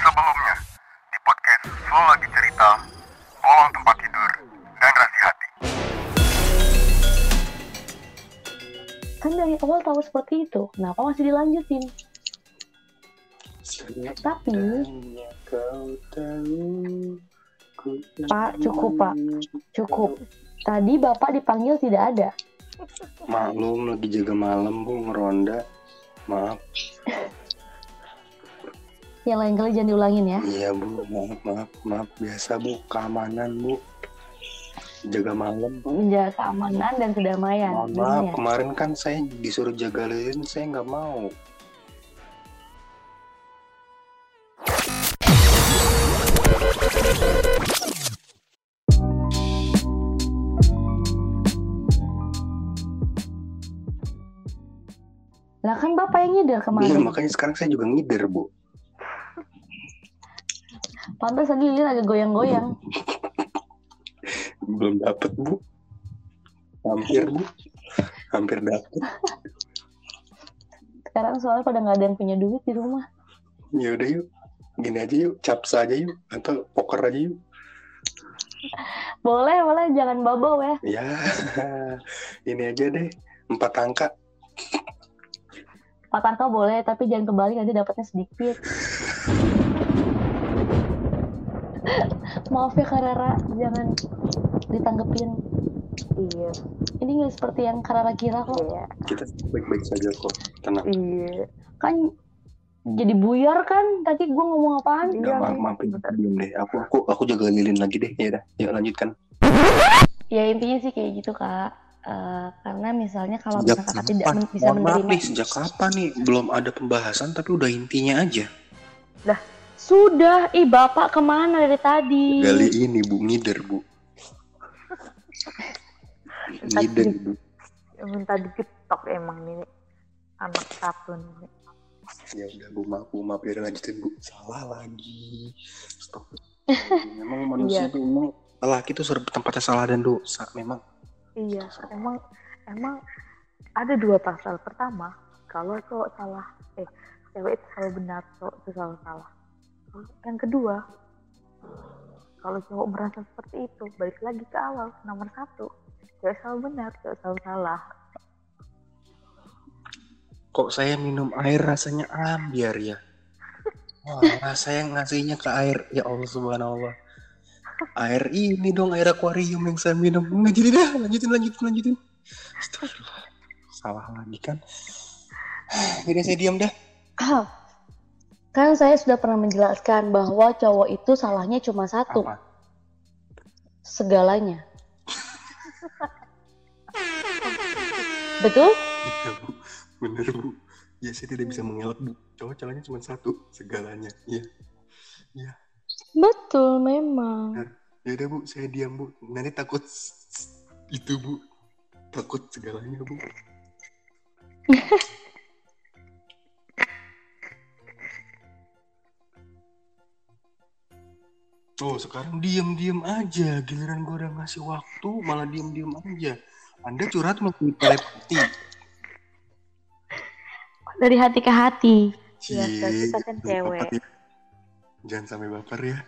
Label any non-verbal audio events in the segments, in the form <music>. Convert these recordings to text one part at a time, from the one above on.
Sebelumnya, di podcast Flow Lagi Cerita, Bolong Tempat Tidur, dan Rasi Hati. Kan dari awal tahu seperti itu, kenapa masih dilanjutin? Tapi, kau tahu ku Pak, cukup, Pak. Cukup. Tadi Bapak dipanggil tidak ada. Maklum lagi jaga malam bu ngeronda. Maaf. <laughs> Yang lain kali jangan diulangin ya. Iya bu, maaf maaf maaf biasa bu keamanan bu. Jaga malam. Menjaga keamanan dan kedamaian. Mohon Gini maaf ya. kemarin kan saya disuruh jaga lilin saya nggak mau. Lah kan Bapak yang Iya kemarin. makanya sekarang saya juga ngider bu. Pantas tadi Lilin agak goyang-goyang. Belum dapet bu. Hampir bu. Hampir dapet. Sekarang soalnya pada nggak ada yang punya duit di rumah. Ya udah yuk. Gini aja yuk, capsa aja yuk, atau poker aja yuk. Boleh, boleh. Jangan babau ya. Ya, ini aja deh, empat angka. Empat angka boleh, tapi jangan kebalik nanti dapatnya sedikit. Maaf ya Karara, jangan ditanggepin. Iya, Ini nggak seperti yang Karara kira kok. iya, Kita baik-baik saja kok, tenang. iya. Kan jadi buyar kan? Tadi gue ngomong apaan? Enggak, maaf, nih. maafin belum deh. Aku, aku, aku jaga lilin lagi deh. Ya udah, yuk lanjutkan. Ya intinya sih kayak gitu kak. Eh, karena misalnya kalau Sejak misalkan tidak men- bisa Mohon maaf menerima nih, sejak kapan nih? Belum ada pembahasan, tapi udah intinya aja. Sudah ih bapak ke mana dari tadi Kali ini bu, ngider bu. Ngider bu. Minta diketok emang nih anak satu nih. Ya udah bu, maaf bu, maaf ya udah lanjutin bu. Salah lagi. Stop. <laughs> Memang manusia Iya. tuh memang lelaki serba tempatnya salah dan dosa. Memang Iya, emang emang ada dua pasal. Pertama, kalau cowok salah, eh cewek itu selalu benar, cowok itu selalu salah. Yang kedua, kalau cowok merasa seperti itu, balik lagi ke awal, nomor satu, cewek selalu benar, cowok selalu salah. kok saya minum air rasanya ambiar ya? Wah, <laughs> saya ngasihnya ke air. Ya Allah subhanallah. Air ini dong, air akuarium yang saya minum. Nggak jadi dah, lanjutin, lanjutin, lanjutin. Astagfirullah. Salah lagi kan. <sighs> Jadi saya diam dah. <clears throat> kan saya sudah pernah menjelaskan bahwa cowok itu salahnya cuma satu Apa? segalanya betul Iya, Bu. Bener, Bu. Ya, saya tidak bisa mengelak, Bu. Cowok calonnya cuma satu, segalanya. Iya. betul memang Ya udah, Bu. Saya diam, Bu. Nanti takut itu, Bu. Takut segalanya, Bu. <laughs> Oh, sekarang diam-diam aja. Giliran gue udah ngasih waktu, malah diam-diam aja. Anda curhat melalui telepati. dari hati ke hati kan kita kan cewek. baper ya. Jangan sampai baper ya.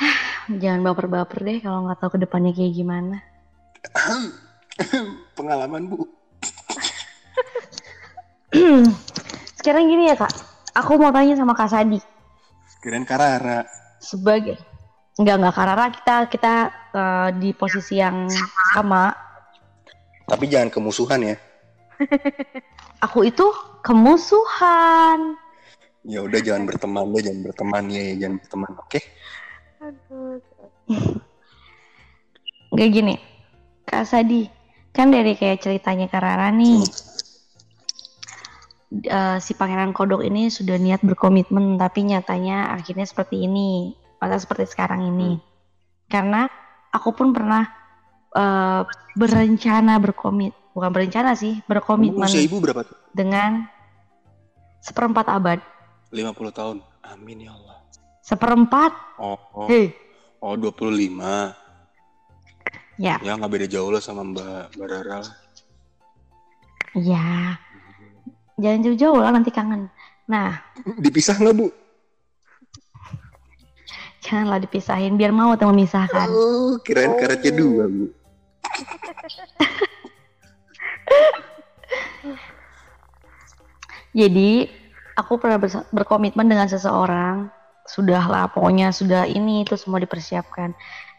<sighs> jangan baper-baper deh kalau nggak tahu ke depannya kayak gimana <coughs> Pengalaman, Bu. <clears throat> sekarang gini ya kak aku mau tanya sama kak Sadi Kirain Karara. sebagai nggak nggak karena kita kita eh, di posisi yang sama Tapi jangan kemusuhan ya. <laughs> aku itu kemusuhan Ya udah jangan berteman deh, jangan berteman ya, ya jangan berteman. Oke? Aduh, Gak gini, Kak Sadi, kan dari kayak ceritanya Kak Rara nih, eh, si Pangeran Kodok ini sudah niat berkomitmen, tapi nyatanya akhirnya seperti ini, masa seperti sekarang ini. Karena aku pun pernah eh, berencana berkomit, bukan berencana sih, berkomitmen usia ibu berapa tuh? dengan seperempat abad. 50 tahun. Amin ya Allah. Seperempat? Oh, oh, Hei, oh 25. ya, Ya nggak beda jauh lah sama Mbak Mbak Rara. lah. ya. Jangan jauh-jauh lah nanti kangen. Nah, Dipisah nggak Bu? Janganlah dipisahin biar mau yang memisahkan. Oh, kirain karetnya dua, Bu. <laughs> Jadi aku pernah berkomitmen dengan seseorang. Sudahlah, pokoknya sudah ini itu semua dipersiapkan.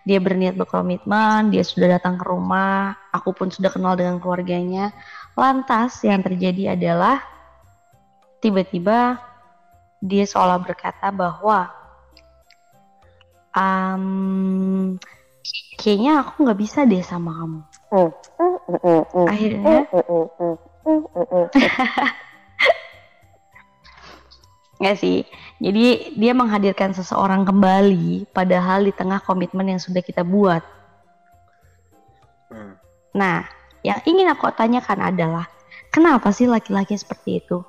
Dia berniat berkomitmen, dia sudah datang ke rumah, aku pun sudah kenal dengan keluarganya. Lantas yang terjadi adalah tiba-tiba dia seolah berkata bahwa "Am, kayaknya aku nggak bisa deh sama kamu. Akhirnya Nggak sih. Jadi dia menghadirkan seseorang kembali padahal di tengah komitmen yang sudah kita buat. Hmm. Nah, yang ingin aku tanyakan adalah kenapa sih laki-laki seperti itu?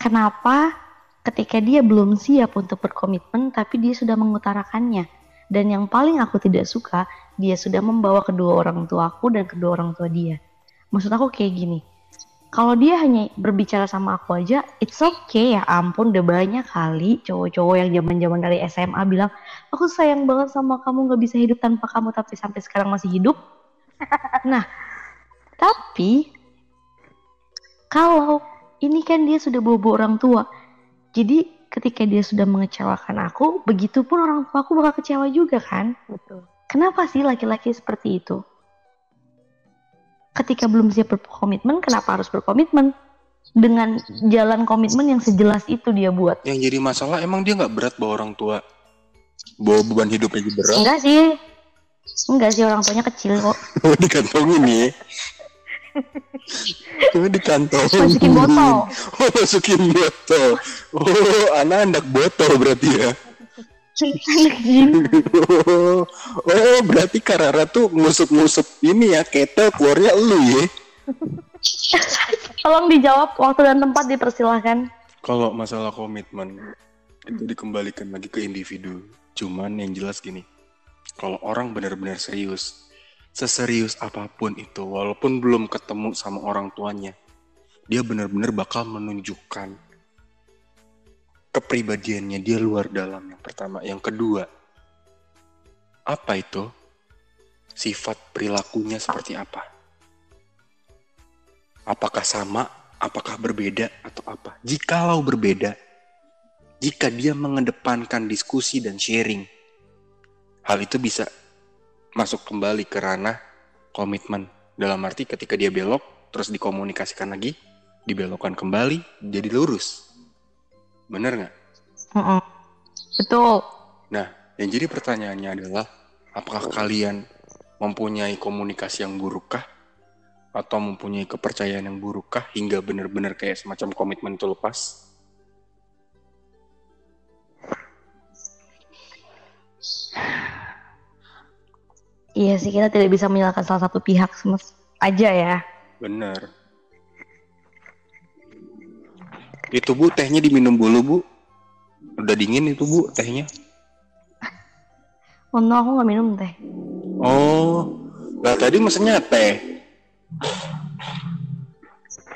Kenapa ketika dia belum siap untuk berkomitmen tapi dia sudah mengutarakannya? Dan yang paling aku tidak suka, dia sudah membawa kedua orang tua aku dan kedua orang tua dia. Maksud aku kayak gini, kalau dia hanya berbicara sama aku aja, it's okay ya ampun udah banyak kali cowok-cowok yang zaman-zaman dari SMA bilang, aku sayang banget sama kamu nggak bisa hidup tanpa kamu tapi sampai sekarang masih hidup. Nah, tapi kalau ini kan dia sudah bawa orang tua, jadi ketika dia sudah mengecewakan aku, begitu pun orang tua aku bakal kecewa juga kan? Betul. Kenapa sih laki-laki seperti itu? Ketika belum siap berkomitmen, kenapa harus berkomitmen? Dengan jalan komitmen yang sejelas itu dia buat. Yang jadi masalah emang dia nggak berat bawa orang tua. Bawa beban hidupnya jadi berat. Enggak sih. Enggak sih orang tuanya kecil kok. Oh, <laughs> dikantongin nih. <laughs> Cuma dikantongin. Masukin botol. <laughs> Oh, masukin botol. Oh, anak-anak botol berarti ya. Anak. Oh, <laughs> oh, berarti Karara tuh ngusuk-ngusuk ini ya, keto keluarnya lu ya. Tolong dijawab waktu dan tempat dipersilahkan. Kalau masalah komitmen itu dikembalikan lagi ke individu. Cuman yang jelas gini, kalau orang benar-benar serius, seserius apa pun itu, walaupun belum ketemu sama orang tuanya, dia benar-benar bakal menunjukkan kepribadiannya dia luar dalam yang pertama. Yang kedua, apa itu? Sifat perilakunya seperti apa? Apakah sama? Apakah berbeda atau apa? Jikalau berbeda, jika dia mengedepankan diskusi dan sharing, hal itu bisa masuk kembali ke ranah komitmen. Dalam arti ketika dia belok, terus dikomunikasikan lagi, dibelokkan kembali, jadi lurus. Bener nggak? Mm-mm. Betul. Nah, yang jadi pertanyaannya adalah, apakah kalian mempunyai komunikasi yang burukkah? Atau mempunyai kepercayaan yang burukkah hingga benar-benar kayak semacam komitmen itu lepas? Iya sih kita tidak bisa menyalahkan salah satu pihak aja ya. Bener. Itu bu, tehnya diminum dulu bu. Udah dingin itu bu, tehnya. Oh no, aku nggak minum teh. Oh, lah tadi mesennya teh.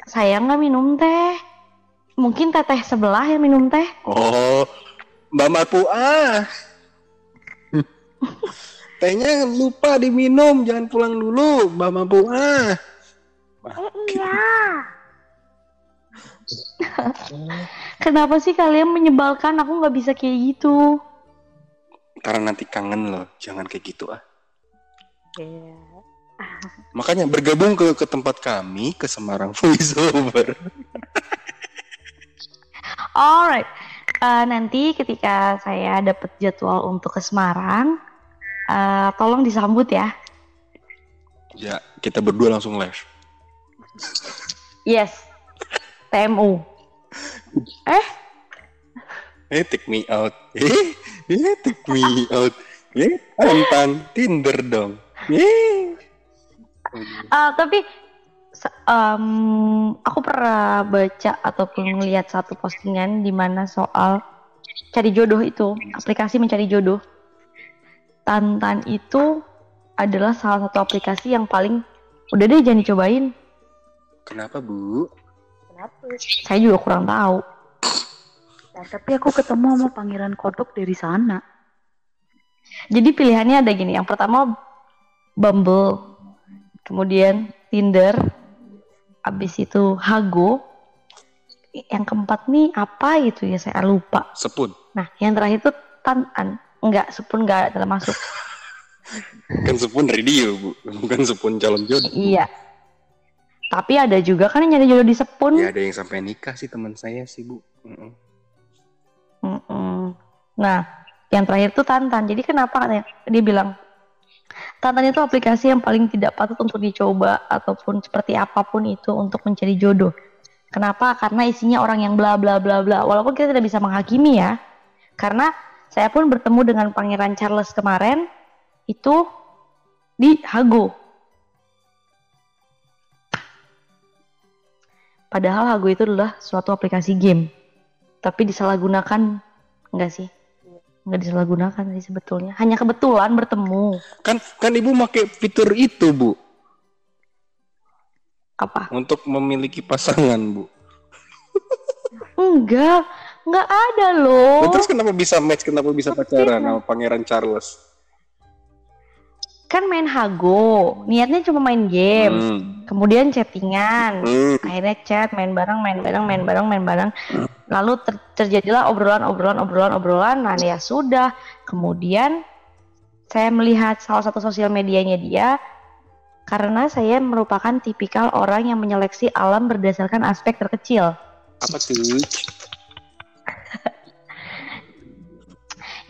Saya nggak minum teh. Mungkin teteh sebelah yang minum teh. Oh, Mbak Marpu ah. Tehnya lupa diminum, jangan pulang dulu, Mbak Marpu ah. Iya. <laughs> Kenapa sih kalian menyebalkan? Aku nggak bisa kayak gitu. Karena nanti kangen loh, jangan kayak gitu ah. Iya. <laughs> Makanya bergabung ke ke tempat kami ke Semarang <laughs> Voiceover. Alright, Eh, nanti ketika saya dapat jadwal untuk ke Semarang, eh, tolong disambut ya. Ya, kita berdua langsung live. Yes, TMU. Eh, Eh, take me out. Eh, eh, take me out. Eh, tantang Tinder dong. Eh. eh, tapi em, aku pernah baca ataupun melihat satu postingan di mana soal cari jodoh itu, aplikasi mencari jodoh. Tantan itu adalah salah satu aplikasi yang paling udah deh jangan dicobain. Kenapa, Bu? Kenapa? Saya juga kurang tahu. Nah, tapi aku ketemu sama pangeran kodok dari sana. Jadi pilihannya ada gini. Yang pertama Bumble, kemudian Tinder, habis itu Hago. Yang keempat nih apa itu ya saya lupa. Sepun. Nah, yang terakhir itu Tantan. Enggak, sepun enggak dalam masuk. <laughs> Kan sepun radio, Bu. Bukan sepun calon jodoh. iya. Tapi ada juga kan yang nyari jodoh di sepun. Ya ada yang sampai nikah sih teman saya sih, Bu. Mm-mm. Mm-mm. Nah, yang terakhir tuh Tantan. Jadi kenapa katanya dia bilang Tantan itu aplikasi yang paling tidak patut untuk dicoba ataupun seperti apa pun itu untuk mencari jodoh. Kenapa? Karena isinya orang yang bla bla bla bla. Walaupun kita tidak bisa menghakimi ya. Karena saya pun bertemu dengan Pangeran Charles kemarin itu di Hago. Padahal Hago itu adalah suatu aplikasi game. Tapi disalahgunakan enggak sih? Enggak disalahgunakan sih sebetulnya. Hanya kebetulan bertemu. Kan kan Ibu pakai fitur itu, Bu, Apa? untuk memiliki pasangan, Bu. Enggak, enggak ada loh. Nah, terus kenapa bisa match, kenapa bisa pacaran sama Pangeran Charles? Kan main Hago, niatnya cuma main game. Hmm. Kemudian chattingan. Hmm. Akhirnya chat, main bareng, main bareng, main bareng, main bareng. Lalu ter- terjadilah obrolan, obrolan, obrolan, obrolan. Nah, ya sudah. Kemudian saya melihat salah satu sosial medianya dia karena saya merupakan tipikal orang yang menyeleksi alam berdasarkan aspek terkecil. Apa tuh?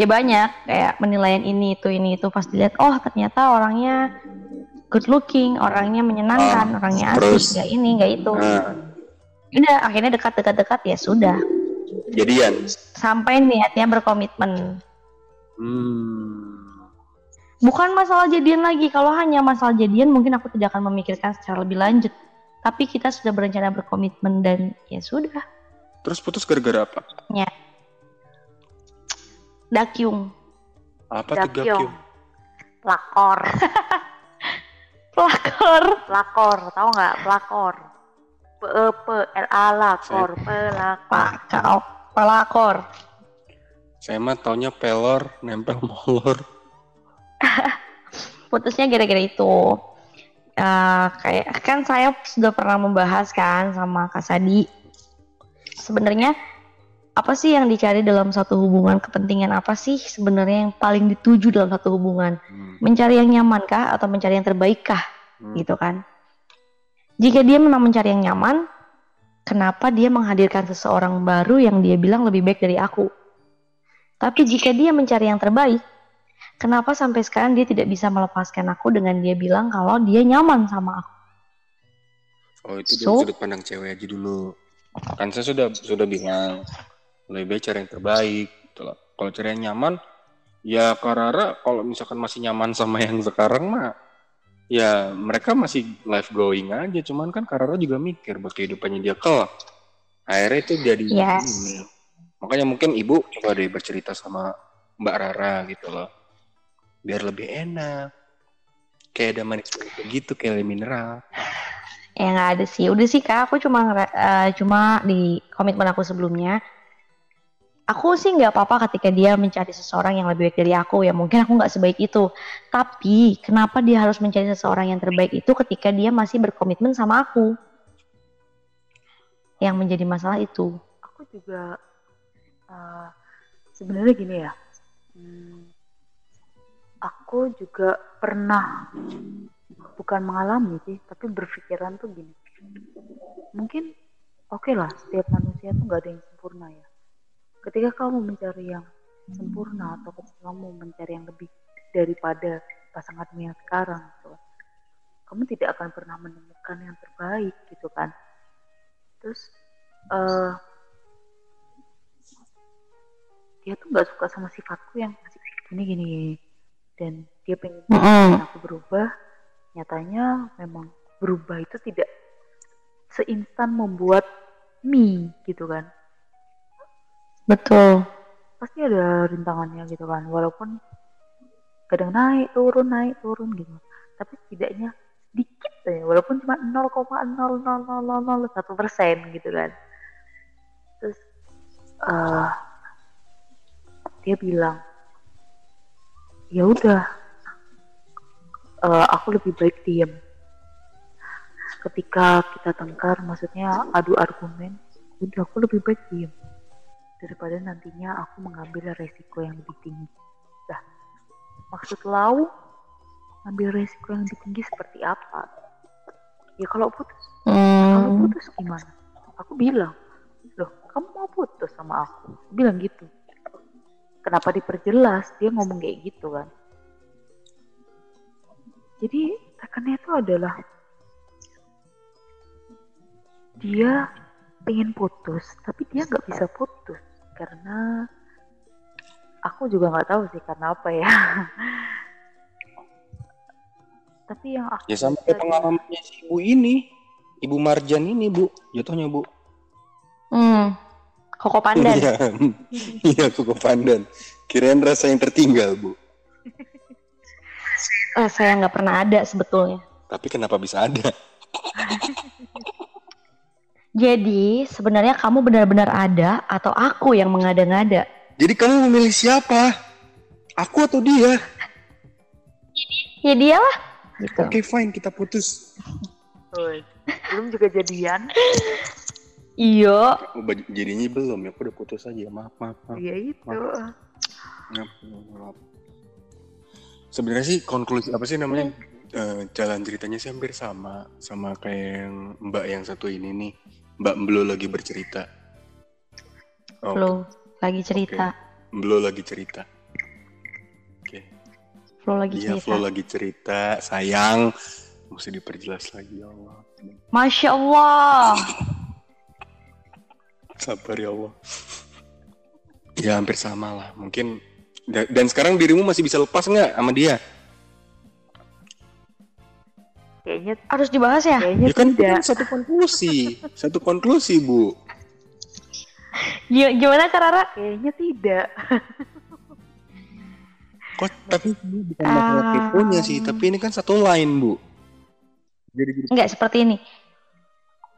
Ya banyak. Kayak penilaian ini itu ini itu. Pas dilihat oh ternyata orangnya good looking orangnya menyenangkan Ah, orangnya asik. nggak ini nggak itu. Nah, udah akhirnya dekat dekat dekat ya sudah. Jadian. sampai niatnya berkomitmen. Hmm. bukan masalah jadian lagi. Kalau hanya masalah jadian mungkin aku tidak akan memikirkan secara lebih lanjut. Tapi kita sudah berencana berkomitmen dan ya sudah. Terus putus gara-gara apa? Dakyung Apa tuh Dakyong. gakyung? Pelakor, <laughs> pelakor pelakor, tahu nggak? Pelakor. P E P L A lakor, pelakor. kau pelakor Saya mah taunya pelor, nempel molor. <laughs> putusnya gara-gara itu Eh, kayak kan saya sudah pernah membahas kan sama Kak Sadi sebenarnya apa sih yang dicari dalam satu hubungan kepentingan apa sih sebenarnya yang paling dituju dalam satu hubungan Hmm. mencari yang nyaman kah atau mencari yang terbaik kah Hmm. gitu kan jika dia memang mencari yang nyaman kenapa dia menghadirkan seseorang baru yang dia bilang lebih baik dari aku tapi jika dia mencari yang terbaik kenapa sampai sekarang dia tidak bisa melepaskan aku dengan dia bilang kalau dia nyaman sama aku Oh itu dari So? sudut pandang cewek aja dulu. Kan saya sudah sudah bilang lebih baik cari yang terbaik. Gitu loh. Kalau cari yang nyaman, ya Kak Rara kalau misalkan masih nyaman sama yang sekarang mah, ya mereka masih life going aja. Cuman kan Kak Rara juga mikir buat kehidupannya dia kelak. Akhirnya itu jadi Yes. ini. Makanya mungkin ibu coba deh bercerita sama Mbak Rara gitu loh. Biar lebih enak. Kayak ada manis gitu, kayak mineral. ya nggak ada sih udah sih kak aku cuma eh, cuma di komitmen aku sebelumnya aku sih nggak apa-apa ketika dia mencari seseorang yang lebih baik dari aku ya mungkin aku nggak sebaik itu tapi kenapa dia harus mencari seseorang yang terbaik itu ketika dia masih berkomitmen sama aku yang menjadi masalah itu Aku juga eh, sebenarnya gini ya. hmm, aku juga pernah bukan mengalami sih, tapi berpikiran tuh gini. Mungkin oke lah, setiap manusia tuh nggak ada yang sempurna ya. Ketika kamu mencari yang sempurna atau ketika kamu mencari yang lebih daripada pasanganmu yang sekarang, gitu, kamu tidak akan pernah menemukan yang terbaik gitu kan. Terus eh dia tuh nggak suka sama sifatku yang masih gini gini gini. dan dia pengen aku berubah nyatanya memang berubah itu tidak seinstan membuat mie gitu kan betul. Pasti ada rintangannya gitu kan walaupun kadang naik turun naik turun gitu. Tapi setidaknya sedikit ya walaupun cuma 0,00001 persen gitu kan. Terus eh dia bilang ya udah Eh, aku lebih baik diem. Ketika kita tengkar maksudnya adu argumen udah aku lebih baik diem daripada nantinya aku mengambil resiko yang lebih tinggi. Dah maksud lau ambil resiko yang lebih tinggi seperti apa? Ya kalau putus. Kalau Hmm. putus gimana? Aku bilang loh kamu mau putus sama aku? Aku bilang gitu. Kenapa diperjelas? Dia ngomong kayak gitu kan. Jadi tekannya itu adalah dia pengen putus tapi dia nggak bisa putus karena aku juga nggak tahu sih karena apa ya <laughs> tapi yang aku Ya sama bisa kayak pengalamannya si ibu ini. Ibu Marjan ini, Bu. Jatuhnya, Bu. Hmm. Koko pandan. Iya, <laughs> iya koko pandan. Kirain rasa yang tertinggal, Bu. Eh, saya nggak pernah ada sebetulnya. Tapi kenapa bisa ada? <laughs> Jadi sebenarnya kamu benar-benar ada atau aku yang mengada-ngada? Jadi kamu memilih siapa? Aku atau dia? Ya dialah. Gitu. Oke, fine, kita putus. Belum juga jadian Iya. Oh, jadinya belum ya, aku udah putus aja. Maaf, maaf, maaf. ya itu maaf, maaf. Sebenarnya sih konklusi apa sih namanya? Eh, jalan ceritanya sih hampir sama sama kayak yang Mbak yang satu ini nih. Mbak Mblo lagi bercerita. Oh, Flo lagi cerita. Mblo lagi cerita. Oke. Flo lagi Iya, cerita. Flo lagi cerita. Sayang, mesti diperjelas lagi ya Allah. Masya Allah. <laughs> Sabar ya Allah. Ya hampir sama lah. Mungkin da- dan sekarang dirimu masih bisa lepas nggak sama dia? Kayaknya Harus dibahas ya? kayaknya Ya kan itu tidak kan satu konklusi, satu konklusi bu. Gi- Gimana Kak Rara? kayaknya tidak <laughs> Kok tapi ini bukan masalah Ah. tipunya sih, tapi ini kan satu line bu. Jadi jadi- Enggak seperti ini.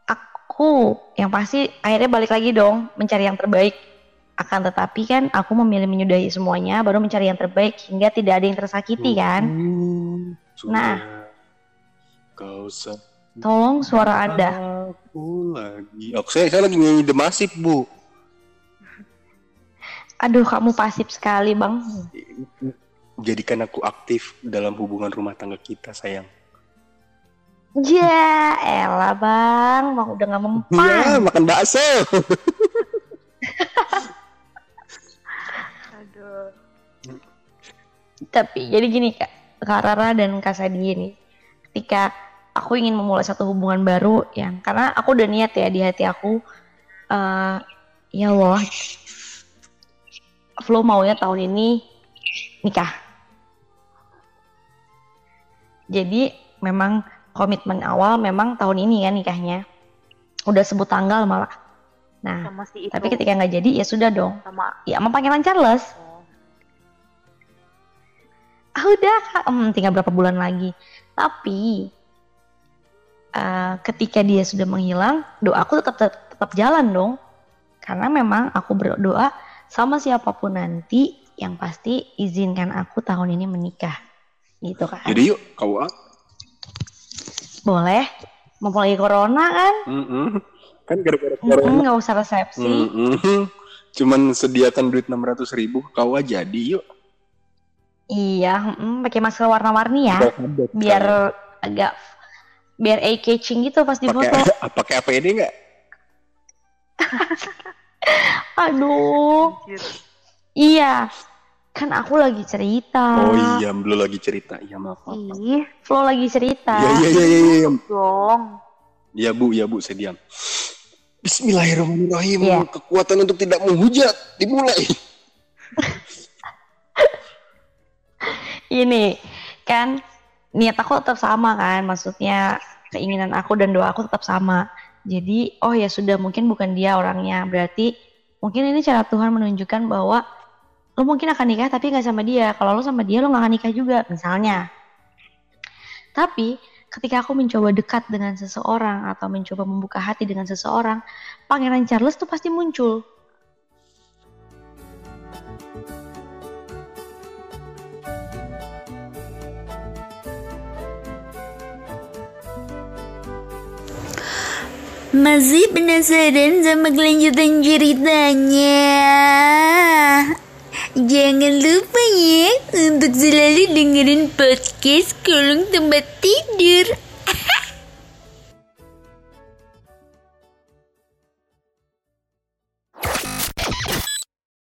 Aku yang pasti akhirnya balik lagi dong mencari yang terbaik. Akan tetapi kan aku memilih menyudahi semuanya baru mencari yang terbaik hingga tidak ada yang tersakiti kan. Hmm, sudah. Nah. Kau Tolong suara Anda. Aku lagi. Aku saya, saya lagi nyanyi The Massive bu. Aduh kamu pasif sekali bang. Jadikan aku aktif dalam hubungan rumah tangga kita sayang. Ya elah bang, mau udah nggak mempan. Ya makan bakso. <laughs> aduh Tapi jadi gini kak, Kak Rara dan Kak Sadi ini, ketika aku ingin memulai satu hubungan baru, yang karena aku udah niat ya di hati aku, eh ya Allah, Flo maunya tahun ini nikah. Jadi memang komitmen awal memang tahun ini kan nikahnya, udah sebut tanggal malah. Nah, sama si itu tapi ketika nggak jadi ya sudah dong, sama. Ya sama Pangeran Charles. oh, ah udah kak. Hmm, tinggal berapa bulan lagi. Tapi eh, ketika dia sudah menghilang doaku tetap tetap, tetap jalan dong karena memang aku berdoa sama siapa pun nanti yang pasti izinkan aku tahun ini menikah gitu kan Jadi yuk kau ah. boleh mumpung lagi corona kan Mm-mm. Kan gara-gara corona. nggak usah resepsi Mm-mm. Cuman sediakan duit 600 ribu, kau aja jadi yuk. iya mm, pakai masker warna-warni ya biar agak biar eye catching gitu pas di pakai foto <laughs> pakai APD nggak? <laughs> aduh anjir. Iya, kan aku lagi cerita. Oh iya, belum lagi cerita. Iya maaf. ih Flo lagi cerita. Iya iya iya iya. iya. dong Ya bu, ya bu, saya diam. Bismillahirrahmanirrahim. Iya. Kekuatan untuk tidak menghujat dimulai. <laughs> Ini kan niat aku tetap sama kan, maksudnya keinginan aku dan doa aku tetap sama. Jadi, oh ya sudah mungkin bukan dia orangnya. Berarti mungkin ini cara Tuhan menunjukkan bahwa lo mungkin akan nikah tapi nggak sama dia. Kalau lo sama dia lo nggak akan nikah juga, misalnya. Tapi ketika aku mencoba dekat dengan seseorang atau mencoba membuka hati dengan seseorang, Pangeran Charles tuh pasti muncul. Masih penasaran sama kelanjutan ceritanya? Jangan lupa ya untuk selalu dengerin podcast kolong tempat tidur.